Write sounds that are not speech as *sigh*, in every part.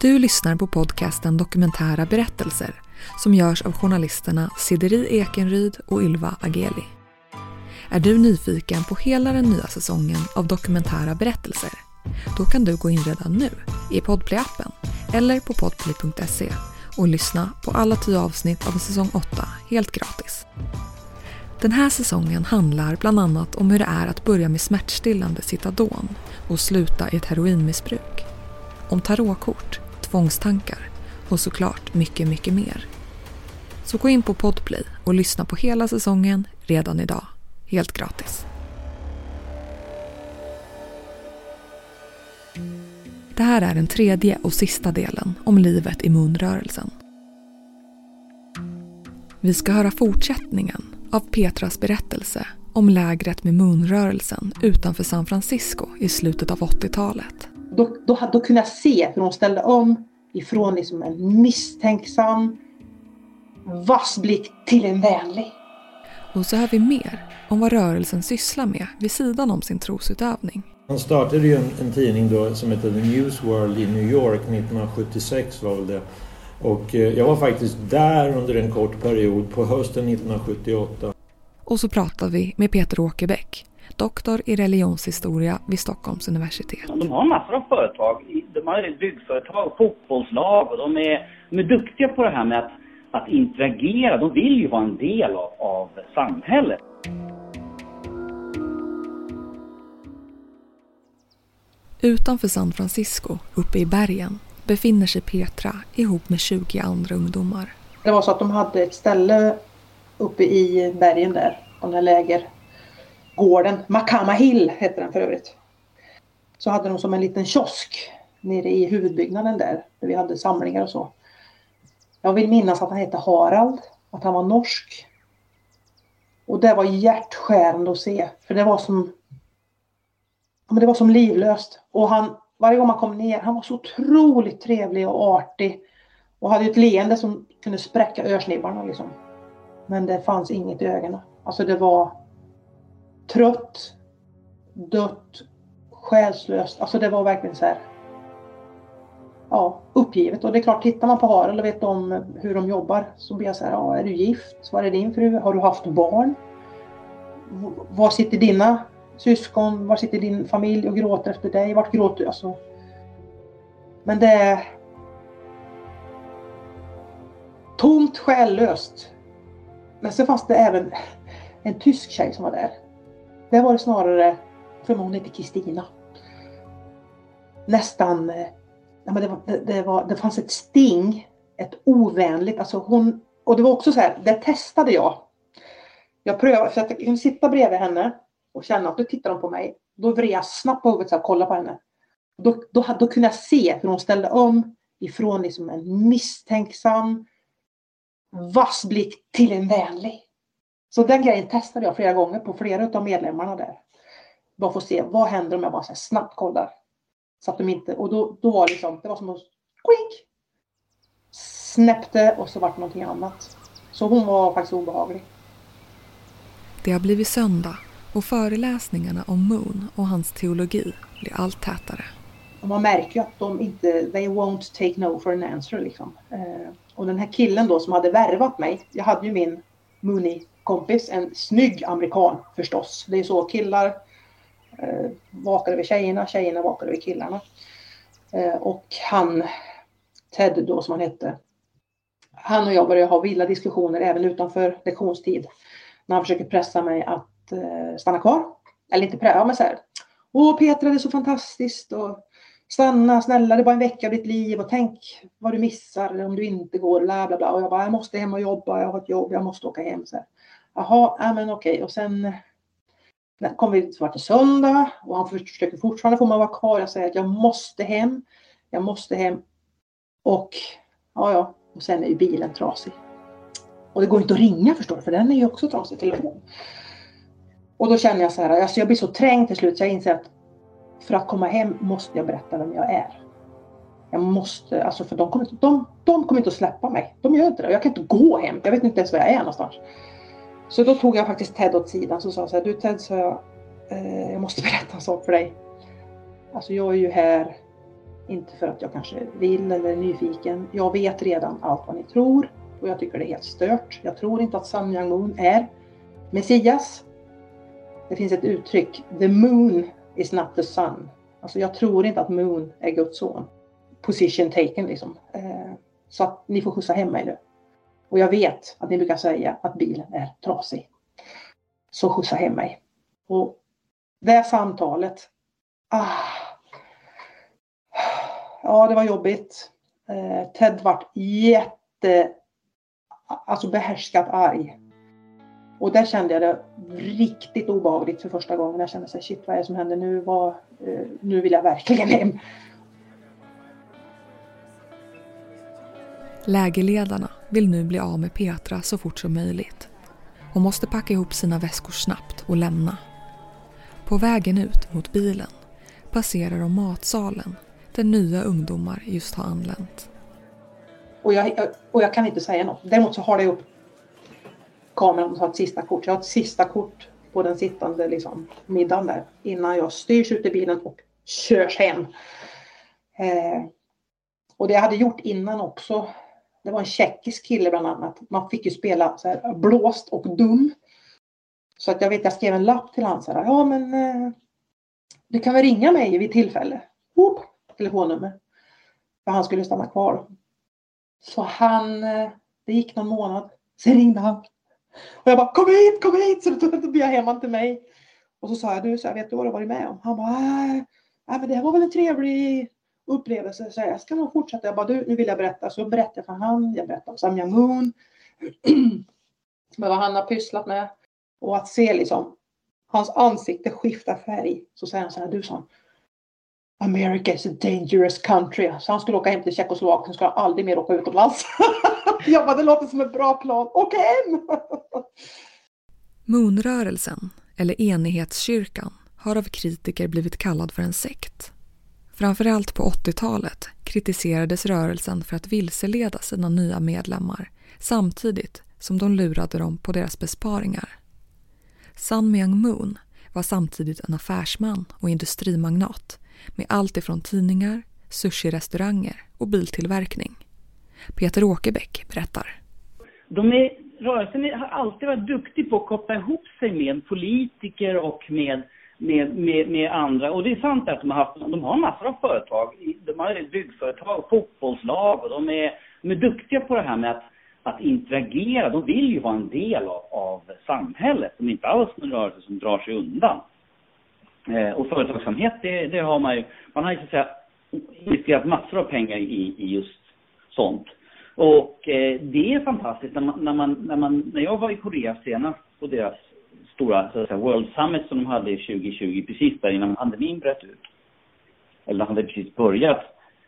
Du lyssnar på podcasten Dokumentära berättelser som görs av journalisterna Sideri Ekenryd och Ylva Ageli. Är du nyfiken på hela den nya säsongen av Dokumentära berättelser? Då kan du gå in redan nu i Podplay-appen eller på podplay.se och lyssna på alla tio avsnitt av säsong 8 helt gratis. Den här säsongen handlar bland annat om hur det är att börja med smärtstillande Citadon och sluta i ett heroinmissbruk. Om tarotkort, tvångstankar och såklart mycket, mycket mer. Så gå in på Podplay och lyssna på hela säsongen redan idag. Helt gratis. Det här är den tredje och sista delen om livet i munrörelsen. Vi ska höra fortsättningen av Petras berättelse om lägret med munrörelsen utanför San Francisco i slutet av 80-talet. Då, då, då kunde jag se hur hon ställde om ifrån liksom en misstänksam, vass blick till en vänlig. Och så hör vi mer om vad rörelsen sysslar med vid sidan om sin trosutövning. Han startade ju en, en tidning då som hette The News World i New York 1976 var väl det. Och eh, jag var faktiskt där under en kort period på hösten 1978. Och så pratar vi med Peter Åkerbäck, doktor i religionshistoria vid Stockholms universitet. De har massor av företag. De har byggföretag, fotbollslag och de är, de är duktiga på det här med att, att interagera. De vill ju vara en del av, av samhället. Utanför San Francisco, uppe i bergen, befinner sig Petra ihop med 20 andra ungdomar. Det var så att de hade ett ställe uppe i bergen där, på den här gården, Makama Hill hette den för övrigt. Så hade de som en liten kiosk nere i huvudbyggnaden där, där vi hade samlingar och så. Jag vill minnas att han hette Harald, att han var norsk. Och det var hjärtskärande att se, för det var som men det var som livlöst. Och han, varje gång man kom ner, han var så otroligt trevlig och artig. Och hade ett leende som kunde spräcka örsnibbarna liksom. Men det fanns inget i ögonen. Alltså det var trött, dött, själslöst. Alltså det var verkligen så här. Ja, uppgivet. Och det är klart, tittar man på Harald och vet om hur de jobbar så blir jag så här, ja, är du gift? Var är din fru? Har du haft barn? Var sitter dina syskon? Var sitter din familj och gråter efter dig? Vart gråter du? Alltså. Men det är tomt, själlöst. Men så fanns det även en tysk tjej som var där. Det var det snarare, för hon hette Kristina. Nästan, eh, ja, men det, var, det, det, var, det fanns ett sting, ett ovänligt, alltså hon, och det var också så här, det testade jag. Jag prövade, för att jag kunde sitta bredvid henne och känna att nu tittar hon på mig. Då vred jag snabbt på huvudet och kollade på henne. Då, då, då kunde jag se hur hon ställde om ifrån liksom en misstänksam, vass blick till en vänlig. Så den grejen testade jag flera gånger på flera av medlemmarna där. Bara för att se vad händer om jag bara så snabbt kollar. Så att de inte, och då, då var det liksom, det var som att squeak! Snäppte och så vart det någonting annat. Så hon var faktiskt obehaglig. Det har blivit söndag och föreläsningarna om Moon och hans teologi blir allt tätare. Och man märker ju att de inte, they won't take no for an answer liksom. Eh, och den här killen då som hade värvat mig, jag hade ju min kompis, en snygg amerikan förstås. Det är så killar eh, vakar över tjejerna, tjejerna vakar över killarna. Eh, och han, Ted då som han hette, han och jag började ha vilda diskussioner även utanför lektionstid. När han försöker pressa mig att eh, stanna kvar. Eller inte pröva, men så här. Åh Petra, det är så fantastiskt. Och stanna, snälla, det är bara en vecka av ditt liv. Och tänk vad du missar om du inte går. Bla, bla, bla. Och jag bara, jag måste hem och jobba. Jag har ett jobb. Jag måste åka hem. Så här. Jaha, ja, men okej. Och sen kom vi till till söndag och han försöker fortfarande få mig att vara kvar. Jag säger att jag måste hem. Jag måste hem. Och ja, ja. Och sen är ju bilen trasig. Och det går inte att ringa förstår du, för den är ju också trasig, telefon. Och då känner jag så här, alltså jag blir så trängd till slut så jag inser att för att komma hem måste jag berätta vem jag är. Jag måste, alltså för de kommer, de, de kommer inte att släppa mig. De gör inte det. Jag kan inte gå hem. Jag vet inte ens var jag är någonstans. Så då tog jag faktiskt Ted åt sidan och sa så här, du Ted, så jag, eh, jag måste *laughs* berätta en sak för dig. Alltså jag är ju här Inte för att jag kanske vill eller är nyfiken. Jag vet redan allt vad ni tror och jag tycker det är helt stört. Jag tror inte att Sun Yang Moon är Messias. Det finns ett uttryck, the moon is not the sun. Alltså jag tror inte att Moon är Guds son. Position taken liksom. Eh, så att ni får skjutsa hem mig nu. Och jag vet att ni brukar säga att bilen är trasig. Så skjutsa hem mig. Och det samtalet. Ah, ja, det var jobbigt. Eh, Ted vart jätte, alltså behärskat arg. Och där kände jag det riktigt obehagligt för första gången. Jag kände så shit vad är det som händer nu? Vad, eh, nu vill jag verkligen hem. Lägerledarna vill nu bli av med Petra så fort som möjligt. Hon måste packa ihop sina väskor snabbt och lämna. På vägen ut mot bilen passerar de matsalen där nya ungdomar just har anlänt. Och jag, och jag kan inte säga något. Däremot så har jag upp kameran och tar ett sista kort. Jag har ett sista kort på den sittande liksom, middagen där innan jag styrs ut i bilen och körs hem. Eh, och det jag hade gjort innan också, det var en tjeckisk kille bland annat. Man fick ju spela så här, blåst och dum. Så att jag vet, jag skrev en lapp till honom så här, ja men eh, du kan väl ringa mig vid tillfälle. Oop, telefonnummer. För han skulle stanna kvar. Så han, eh, det gick någon månad. Sen ringde han. Och jag bara kom hit, kom hit! Så då bjöd jag hem till mig. Och så sa jag, du, så jag vet du vad du varit med om? Han bara, nej, nej men det här var väl en trevlig upplevelser. Så jag ska man fortsätta. Jag bara, du, nu vill jag berätta. Så berättade jag för han, jag berättade om Samya Moon. *clears throat* med vad han har pysslat med. Och att se liksom hans ansikte skifta färg. Så säger han så här, du sa America is a dangerous country. Så han skulle åka hem till Tjeckoslovakien, skulle aldrig mer åka utomlands. *laughs* jag bara, det låter som en bra plan. Åka hem! *laughs* Moonrörelsen, eller enighetskyrkan, har av kritiker blivit kallad för en sekt. Framförallt på 80-talet kritiserades rörelsen för att vilseleda sina nya medlemmar samtidigt som de lurade dem på deras besparingar. Sun Myung Moon var samtidigt en affärsman och industrimagnat med allt ifrån tidningar, sushi-restauranger och biltillverkning. Peter Åkerbäck berättar. De är, rörelsen har alltid varit duktig på att koppla ihop sig med politiker och med, med, med, med andra. Och det är sant att de har, haft, de har massor av företag. De har byggföretag, fotbollslag och de är, de är duktiga på det här med att, att interagera. De vill ju vara en del av, av samhället. De är inte alls en rörelse som drar sig undan. Eh, och företagsamhet, det, det, har man ju, man har ju så att säga investerat massor av pengar i, i just sånt. Och eh, det är fantastiskt när man, när man, när man, när jag var i Korea senast på deras stora så att säga, World Summit som de hade 2020, precis där innan pandemin bröt ut. Eller hade precis börjat.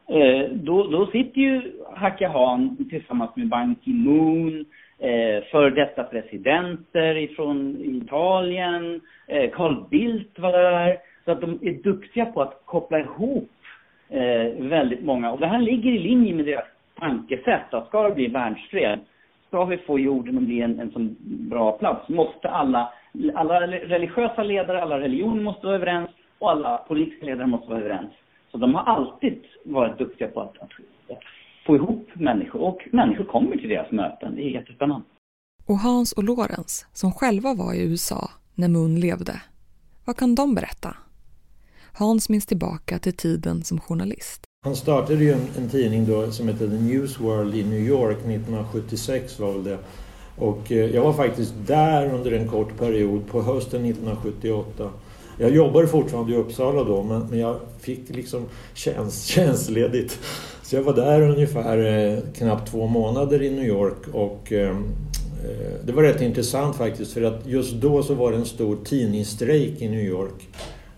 Eh, då, då sitter ju Hacka Han tillsammans med Ban Ki-Moon, eh, för detta presidenter ifrån Italien, eh, Carl Bildt var där. Så att de är duktiga på att koppla ihop eh, väldigt många. Och det här ligger i linje med deras tankesätt att ska det bli världsfred, ska vi få jorden att bli en, en sån bra plats, måste alla, alla religiösa ledare, alla religioner måste vara överens och alla politiska ledare måste vara överens. Så de har alltid varit duktiga på att, att, att få ihop människor och människor kommer till deras möten. Det är jättespännande. Och Hans och Lorenz, som själva var i USA när Moon levde, vad kan de berätta? Hans minns tillbaka till tiden som journalist. Han startade ju en, en, tidning då som hette The News World i New York 1976 var väl det. Och eh, jag var faktiskt där under en kort period på hösten 1978. Jag jobbade fortfarande i Uppsala då men, men jag fick liksom tjänst, tjänstledigt. *laughs* Så jag var där ungefär eh, knappt två månader i New York och ehm, eh, det var rätt intressant faktiskt för att just då så var det en stor tidningsstrejk i New York.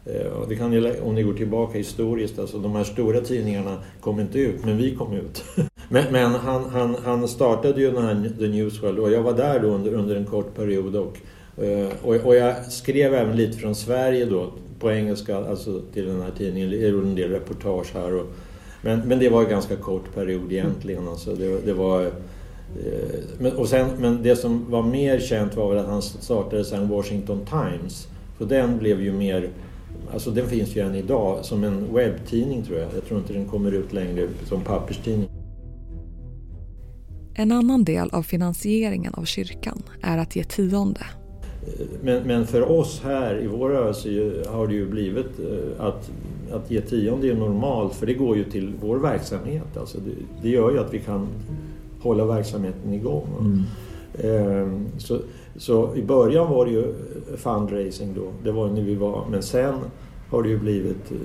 Eh, det kan om ni går tillbaka historiskt, alltså de här stora tidningarna kom inte ut, men vi kom ut. *laughs* men, men han, han, han startade ju den här The News World och jag var där då under, under en kort period och, eh, och, och jag skrev även lite från Sverige då på engelska, alltså till den här tidningen, jag gjorde en del reportage här. Och, men, men det var en ganska kort period egentligen. Alltså det, det var, eh, men, och sen, men det som var mer känt var väl att han startade sen Washington Times. Så den blev ju mer Alltså den finns ju än idag som en webbtidning tror jag. Jag tror inte den kommer ut längre som papperstidning. En annan del av finansieringen av kyrkan är att ge tionde. Men, men för oss här i vår rörelse har det ju blivit eh, att, att ge tionde är normalt för det går ju till vår verksamhet. Alltså det, det gör ju att vi kan hålla verksamheten igång. Mm. Ehm, så, så i början var det ju fundraising då, det var när vi var, men sen har det ju blivit... Eh,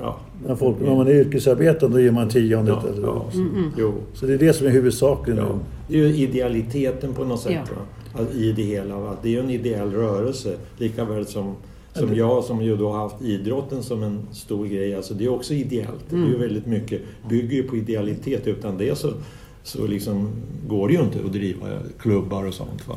ja, när, folk, när man är yrkesarbetande då ger man tiondet. Ja, eller, ja, så, mm, mm. Jo. så det är det som är huvudsaken. Ja. Det är ju idealiteten på något sätt ja. va? i det hela. Va? Det är ju en ideell rörelse lika väl som som jag som ju då har haft idrotten som en stor grej, alltså det är också ideellt. Mm. Det är ju mm. väldigt mycket, bygger ju på idealitet. Utan det så, så liksom går det ju inte att driva klubbar och sånt. Va?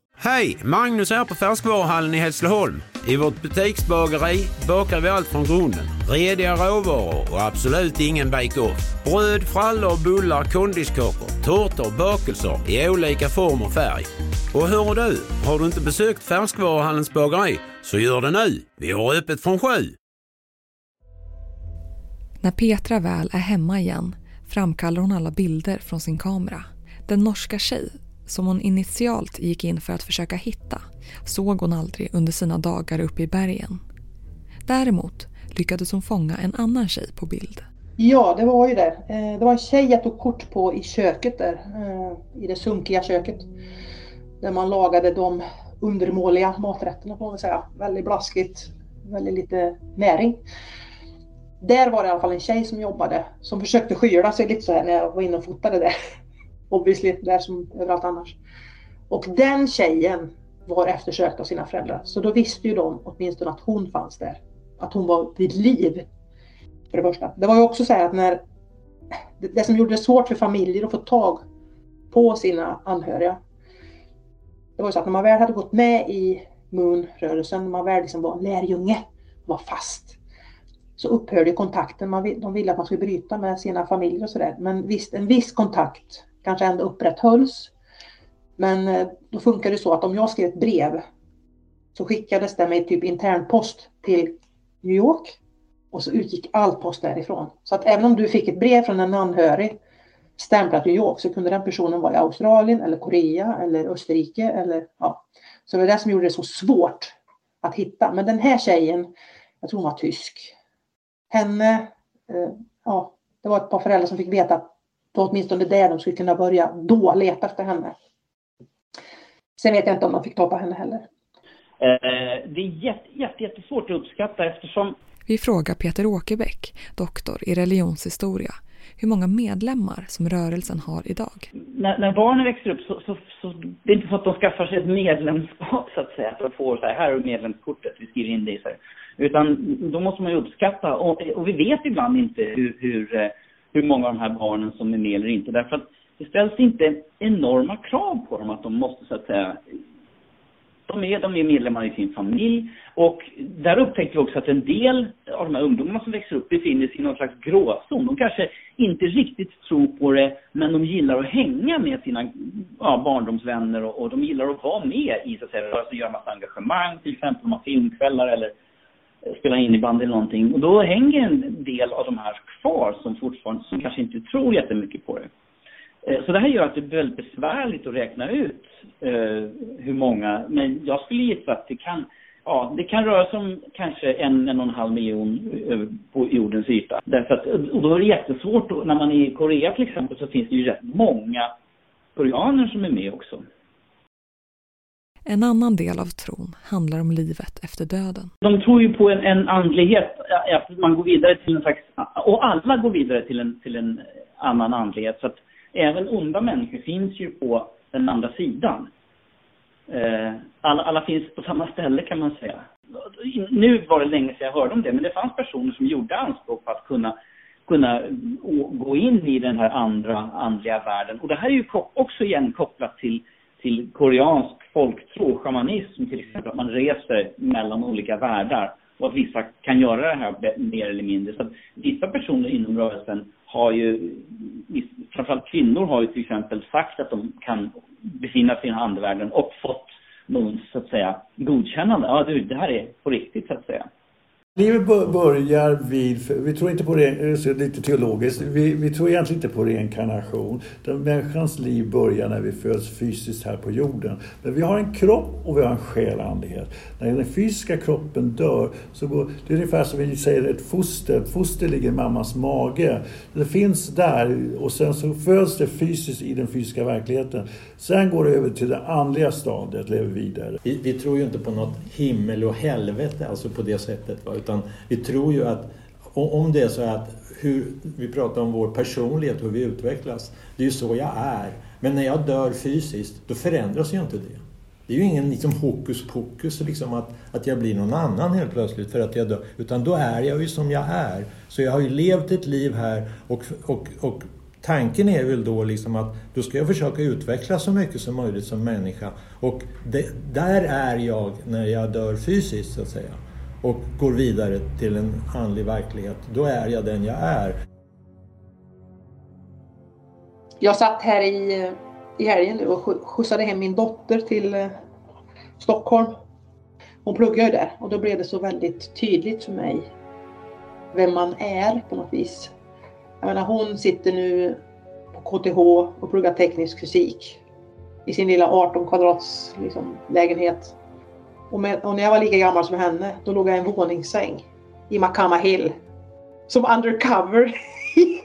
Hej! Magnus här på Färskvaruhallen i Hässleholm. I vårt butiksbageri bakar vi allt från grunden. Rediga råvaror och absolut ingen bake-off. Bröd, frallor, bullar, kondiskakor, tårtor bakelser i olika form och färg. Och hör du, har du inte besökt Färskvaruhallens bageri så gör det nu. Vi har öppet från sju. När Petra väl är hemma igen framkallar hon alla bilder från sin kamera. Den norska tjej som hon initialt gick in för att försöka hitta såg hon aldrig under sina dagar uppe i bergen. Däremot lyckades hon fånga en annan tjej på bild. Ja, det var ju det. Eh, det var en tjej jag tog kort på i köket där, eh, i det sunkiga köket. Där man lagade de undermåliga maträtterna får man säga. Väldigt blaskigt, väldigt lite näring. Där var det i alla fall en tjej som jobbade som försökte skyla sig lite så här när jag var inne och fotade det obviously, där som överallt annars. Och den tjejen var eftersökt av sina föräldrar. Så då visste ju de åtminstone att hon fanns där. Att hon var vid liv. För det första. Det var ju också så här att när det som gjorde det svårt för familjer att få tag på sina anhöriga. Det var ju så att när man väl hade gått med i Moon-rörelsen, när man väl liksom var lärjunge, var fast, så upphörde kontakten. Man, de ville att man skulle bryta med sina familjer och sådär. Men visst, en viss kontakt kanske ändå upprätthölls. Men eh, då funkar det så att om jag skrev ett brev så skickades det med typ internpost till New York och så utgick all post därifrån. Så att även om du fick ett brev från en anhörig stämplat New York så kunde den personen vara i Australien eller Korea eller Österrike eller ja. Så det var det som gjorde det så svårt att hitta. Men den här tjejen, jag tror hon var tysk. Henne, eh, ja, det var ett par föräldrar som fick veta att då åtminstone där de skulle kunna börja då leta efter henne. Sen vet jag inte om de fick ta på henne heller. Eh, det är jätte, jätte, jättesvårt att uppskatta eftersom... Vi frågar Peter Åkerbäck, doktor i religionshistoria, hur många medlemmar som rörelsen har idag. När, när barnen växer upp så, så, så, det är inte så att de skaffar sig ett medlemskap så att säga. För att få så här, här är medlemskortet, vi skriver in det i så här. Utan då måste man ju uppskatta och, och vi vet ibland inte hur, hur eh, hur många av de här barnen som är med eller inte. Därför att det ställs inte enorma krav på dem att de måste så att säga de är, de är medlemmar i sin familj och där upptäckte vi också att en del av de här ungdomarna som växer upp befinner sig i någon slags gråzon. De kanske inte riktigt tror på det men de gillar att hänga med sina ja, barndomsvänner och, och de gillar att vara med i så att säga, alltså göra massa engagemang, till exempel de har filmkvällar eller spela innebandy eller någonting. Och då hänger en del av de här kvar som fortfarande, som kanske inte tror jättemycket på det. Eh, så det här gör att det är väldigt besvärligt att räkna ut eh, hur många, men jag skulle gissa att det kan, ja, det kan röra sig om kanske en, en och en halv miljon på jordens yta. Därför att, eh, och då är det jättesvårt, när man är i Korea till exempel så finns det ju rätt många koreaner som är med också. En annan del av tron handlar om livet efter döden. De tror ju på en, en andlighet, att man går vidare till en slags, och alla går vidare till en, till en annan andlighet. Så att även onda människor finns ju på den andra sidan. Eh, alla, alla finns på samma ställe kan man säga. Nu var det länge sedan jag hörde om det, men det fanns personer som gjorde anspråk på att kunna kunna gå in i den här andra andliga världen. Och det här är ju också igen kopplat till, till koreansk folktro, shamanism till exempel, att man reser mellan olika världar och att vissa kan göra det här mer eller mindre. Så att vissa personer inom rörelsen har ju, framförallt kvinnor har ju till exempel sagt att de kan befinna sig i andevärlden och fått någon, så att säga, godkännande. Ja, du, det här är på riktigt, så att säga. Livet börjar vid, vi tror inte på det, lite teologiskt, vi, vi tror egentligen inte på reinkarnation. Den människans liv börjar när vi föds fysiskt här på jorden. Men vi har en kropp och vi har en själ och andlighet. När den fysiska kroppen dör så går det är ungefär som vi säger ett foster. Ett foster ligger i mammas mage. Det finns där och sen så föds det fysiskt i den fysiska verkligheten. Sen går det över till det andliga stadiet, lever vidare. Vi, vi tror ju inte på något himmel och helvete, alltså på det sättet. Va? Utan vi tror ju att om det är så att hur, vi pratar om vår personlighet, hur vi utvecklas. Det är ju så jag är. Men när jag dör fysiskt, då förändras ju inte det. Det är ju ingen liksom hokus pokus liksom att, att jag blir någon annan helt plötsligt för att jag dör. Utan då är jag ju som jag är. Så jag har ju levt ett liv här och, och, och tanken är väl då liksom att då ska jag försöka utvecklas så mycket som möjligt som människa. Och det, där är jag när jag dör fysiskt så att säga. Och går vidare till en andlig verklighet. Då är jag den jag är. Jag satt här i, i helgen nu och skjutsade hem min dotter till eh, Stockholm. Hon pluggar ju där och då blev det så väldigt tydligt för mig vem man är på något vis. Jag menar, hon sitter nu på KTH och pluggar teknisk fysik i sin lilla 18 kvadrats liksom, lägenhet. Och, med, och, när jag var lika gammal som henne, då låg jag i en våningssäng i Makama Hill. Som undercover i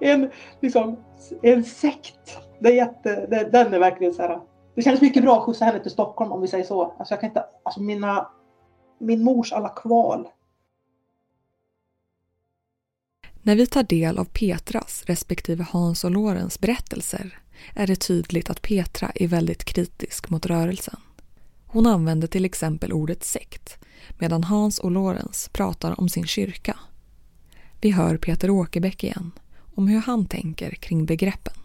*laughs* en, liksom, en sekt. Det är jätte, det, den är verkligen så här. Det känns mycket bra att skjutsa henne till Stockholm om vi säger så. Alltså jag kan inte, alltså mina, min mors alla kval När vi tar del av Petras respektive Hans och Lorens berättelser är det tydligt att Petra är väldigt kritisk mot rörelsen. Hon använder till exempel ordet sekt medan Hans och Lorenz pratar om sin kyrka. Vi hör Peter Åkerbäck igen om hur han tänker kring begreppen.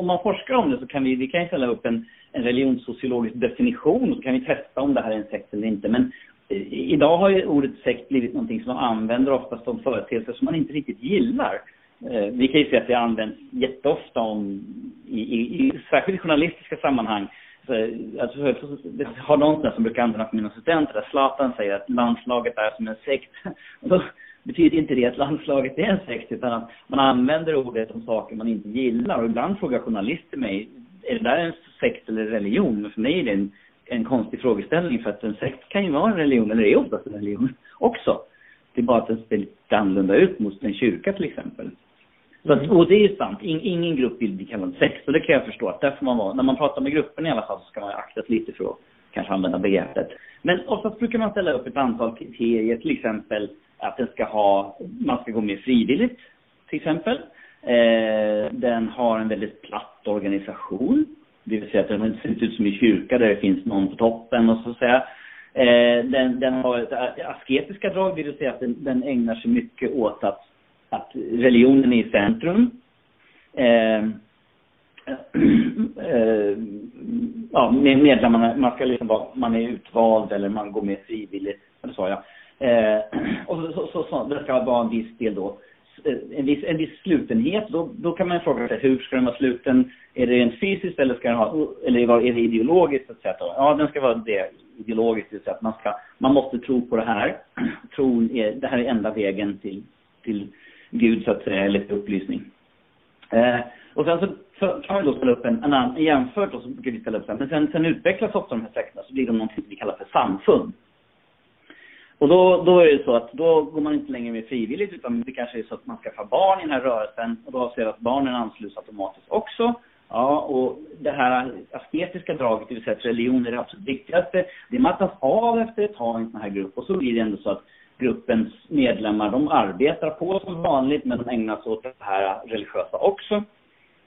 Om man forskar om det så kan vi, vi kan ställa upp en, en religionssociologisk definition och så kan vi testa om det här är en sekt eller inte. Men eh, idag har ju ordet sekt blivit någonting som man använder oftast om företeelser som man inte riktigt gillar. Eh, vi kan ju se att det används jätteofta om, i, i, i särskilt journalistiska sammanhang. Så, alltså, jag har någon som brukar använda för mina studenter, där Zlatan säger att landslaget är som en sekt. *laughs* Och då betyder inte det att landslaget är en sekt, utan att man använder ordet om saker man inte gillar. Och ibland frågar journalister mig, är det där en sekt eller religion? Men för mig är det en en konstig frågeställning för att en sekt kan ju vara en religion, eller är oftast en religion också. Det är bara att den ser lite annorlunda ut mot en kyrka till exempel. Att, och det är ju sant, In, ingen grupp vill bli kallad sekt och det kan jag förstå att där får man vara, när man pratar med gruppen i alla fall så ska man akta sig lite för att kanske använda begreppet. Men oftast brukar man ställa upp ett antal kriterier, till exempel att den ska ha, man ska gå med frivilligt, till exempel. Eh, den har en väldigt platt organisation. Det vill säga att den ser ut som en kyrka där det finns någon på toppen och så att säga. Eh, den, den har asketiska drag, det vill säga att den, den ägnar sig mycket åt att, att religionen är i centrum. Eh, eh, ja, medlemmarna, man ska liksom vara, man är utvald eller man går med frivilligt, eller sa jag. Eh, *clears throat* och så, så, så, så, det ska vara en viss del då eh, en viss, en viss slutenhet, då, då kan man fråga sig hur ska den vara sluten? Är det rent fysiskt eller ska den ha, eller är det ideologiskt? Etc. Ja, den ska vara det ideologiskt, det att man, ska, man måste tro på det här. *clears throat* Tron är, det här är enda vägen till, till Gud så att säga, eller till upplysning. Eh, och sen så, kan man då ställa upp en, en annan, jämfört då så brukar vi ställa upp sen, men sen, sen utvecklas ofta de här sekterna så blir de någonting vi kallar för samfund. Och då, då är det så att då går man inte längre med frivilligt utan det kanske är så att man skaffar barn i den här rörelsen och då avser att barnen ansluts automatiskt också. Ja, och det här asketiska draget, det vill säga att religion är det absolut viktigaste, det mattas av efter ett tag i en sån här grupp och så blir det ändå så att gruppens medlemmar, de arbetar på som vanligt men de ägnar sig åt det här religiösa också.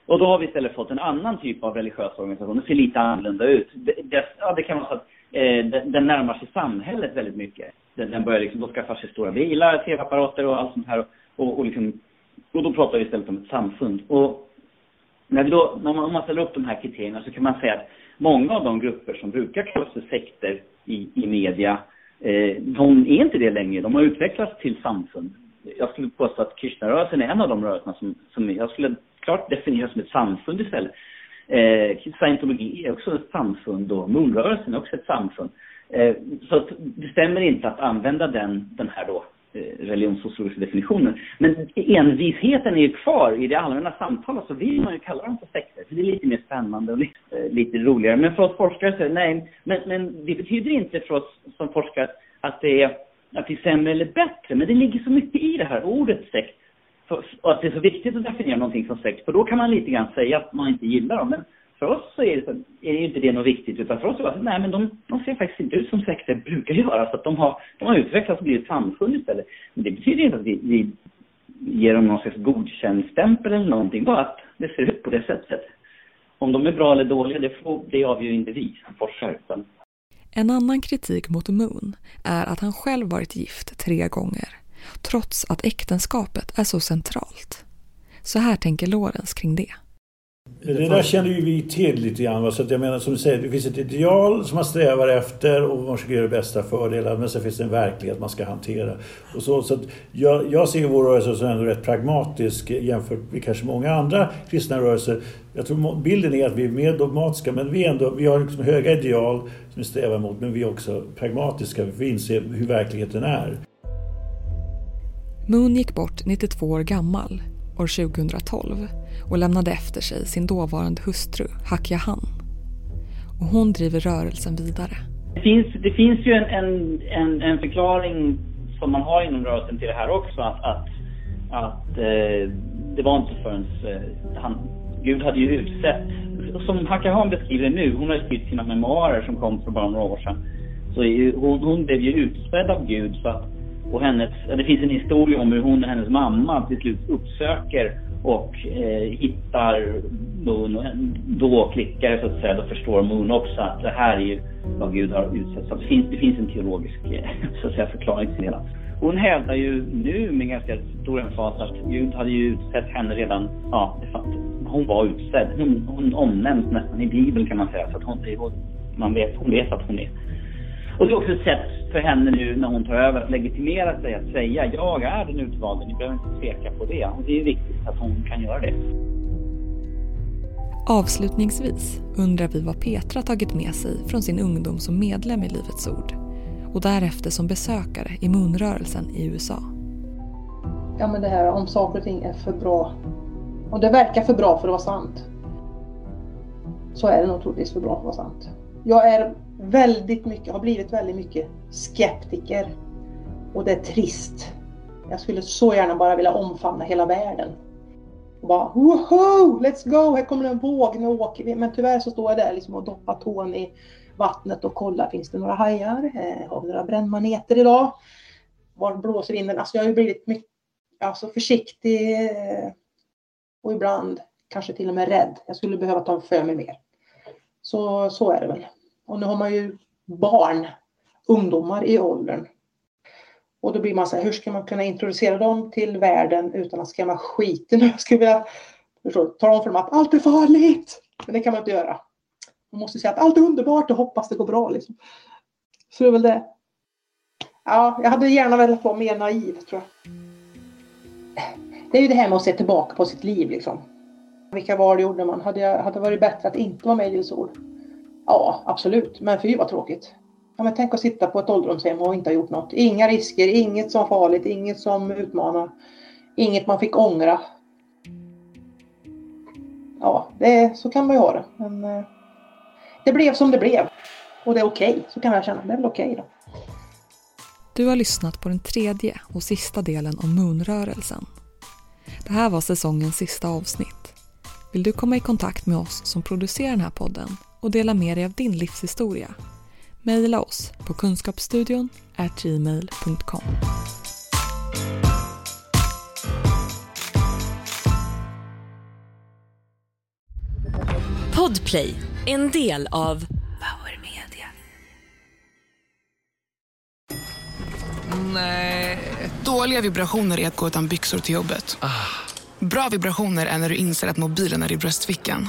Och då har vi istället fått en annan typ av religiös organisation. Det ser lite annorlunda ut. Det, det, ja, det kan vara så att eh, den, den närmar sig samhället väldigt mycket. Den, den börjar liksom, då skaffar sig stora bilar, tv-apparater och allt sånt här. Och, och, liksom, och då pratar vi istället om ett samfund. Och när, vi då, när man, om man ställer upp de här kriterierna så kan man säga att många av de grupper som brukar kallas för sekter i, i media, Eh, de är inte det längre. De har utvecklats till samfund. Jag skulle påstå att Krishnarörelsen är en av de rörelserna som, som jag skulle klart definiera som ett samfund istället. Eh, scientologi är också ett samfund och Moonrörelsen är också ett samfund. Eh, så att det stämmer inte att använda den, den här då Eh, religionshistoriska religionssociologiska definitionen. Men envisheten är ju kvar. I det allmänna samtalet så vill man ju kalla dem för sekter. För det är lite mer spännande och lite, eh, lite roligare. Men för oss forskare så nej. Men, men det betyder inte för oss som forskare att det är att det är sämre eller bättre. Men det ligger så mycket i det här ordet sekt och att det är så viktigt att definiera någonting som sekt, för då kan man lite grann säga att man inte gillar dem. Men för oss så är det, så, är det inte det något viktigt, utan för oss är det nej men de, de ser faktiskt inte ut som sekter brukar göra, så att de har, de har utvecklats och blivit samfund istället. Men det betyder inte att vi, vi ger dem någon slags godkänd-stämpel eller någonting, bara att det ser ut på det sättet. Om de är bra eller dåliga, det, får, det avgör inte vi som forskare. Utan... En annan kritik mot Moon är att han själv varit gift tre gånger trots att äktenskapet är så centralt. Så här tänker Lorenz kring det. Det där känner ju vi till lite grann. Så att jag menar som du säger, det finns ett ideal som man strävar efter och man försöker göra det bästa fördelar. Men sen finns det en verklighet man ska hantera. Och så, så jag, jag ser vår rörelse som ändå rätt pragmatisk jämfört med kanske många andra kristna rörelser. Jag tror bilden är att vi är mer dogmatiska men vi, ändå, vi har liksom höga ideal som vi strävar mot men vi är också pragmatiska. Vi inser hur verkligheten är. Moon gick bort 92 år gammal år 2012 och lämnade efter sig sin dåvarande hustru Hakia Han. Och hon driver rörelsen vidare. Det finns, det finns ju en, en, en, en förklaring som man har inom rörelsen till det här också att, att, att eh, det var inte förrän eh, han, Gud hade ju utsett, som Hakia Han beskriver nu, hon har skrivit sina memoarer som kom för bara några år sedan. Så hon, hon blev ju utsedd av Gud så att och hennes, det finns en historia om hur hon och hennes mamma till slut uppsöker och eh, hittar Moon. Och då klickar det så att säga. Då förstår Moon också att det här är ju vad Gud har utsett. Så det finns, det finns en teologisk eh, *laughs* så att säga, förklaring till det hela. Hon hävdar ju nu med ganska stor emfas att Gud hade ju utsett henne redan, ja, hon var utsedd. Hon, hon omnämns nästan i Bibeln kan man säga. Så att hon, man vet, hon vet att hon är och det är också ett sätt för henne nu när hon tar över att legitimera sig, att säga jag är den utvalde, ni behöver inte tveka på det. Och det är viktigt att hon kan göra det. Avslutningsvis undrar vi vad Petra tagit med sig från sin ungdom som medlem i Livets Ord och därefter som besökare i Munrörelsen i USA. Ja men det här om saker och ting är för bra och det verkar för bra för att vara sant. Så är det nog troligtvis för bra för att vara sant. Jag är väldigt mycket, har blivit väldigt mycket skeptiker. Och det är trist. Jag skulle så gärna bara vilja omfamna hela världen. Och bara woho, let's go, här kommer en våg, nu åker vi. Men tyvärr så står jag där liksom och doppar tån i vattnet och kollar, finns det några hajar? Eh, har vi några brännmaneter idag? Var blåser vinden? Alltså jag har ju blivit mycket, alltså försiktig eh, och ibland kanske till och med rädd. Jag skulle behöva ta för mig mer. Så, så är det väl. Och nu har man ju barn, ungdomar i åldern. Och då blir man så här, hur ska man kunna introducera dem till världen utan att skrämma skiten *laughs* Jag skulle vilja tala om för dem att allt är farligt. Men det kan man inte göra. Man måste säga att allt är underbart och hoppas det går bra. Liksom. Så det är väl det. Ja, jag hade gärna velat vara mer naiv tror jag. Det är ju det här med att se tillbaka på sitt liv liksom. Vilka val gjorde man? Hade, jag, hade det varit bättre att inte vara med i Livets Ord? Ja, absolut. Men fy vad tråkigt. Ja, men tänk att sitta på ett ålderdomshem och inte ha gjort något. Inga risker, inget som farligt, inget som utmanar. Inget man fick ångra. Ja, det, så kan man ju ha det. Men eh, det blev som det blev. Och det är okej, okay, så kan jag känna. Det är väl okej okay då. Du har lyssnat på den tredje och sista delen om Moonrörelsen. Det här var säsongens sista avsnitt. Vill du komma i kontakt med oss som producerar den här podden och dela med dig av din livshistoria? Maila oss på kunskapsstudion gmail.com. Podplay, en del av Power Media. Nej. Dåliga vibrationer är att gå utan byxor till jobbet. Bra vibrationer är när du inser att mobilen är i bröstfickan.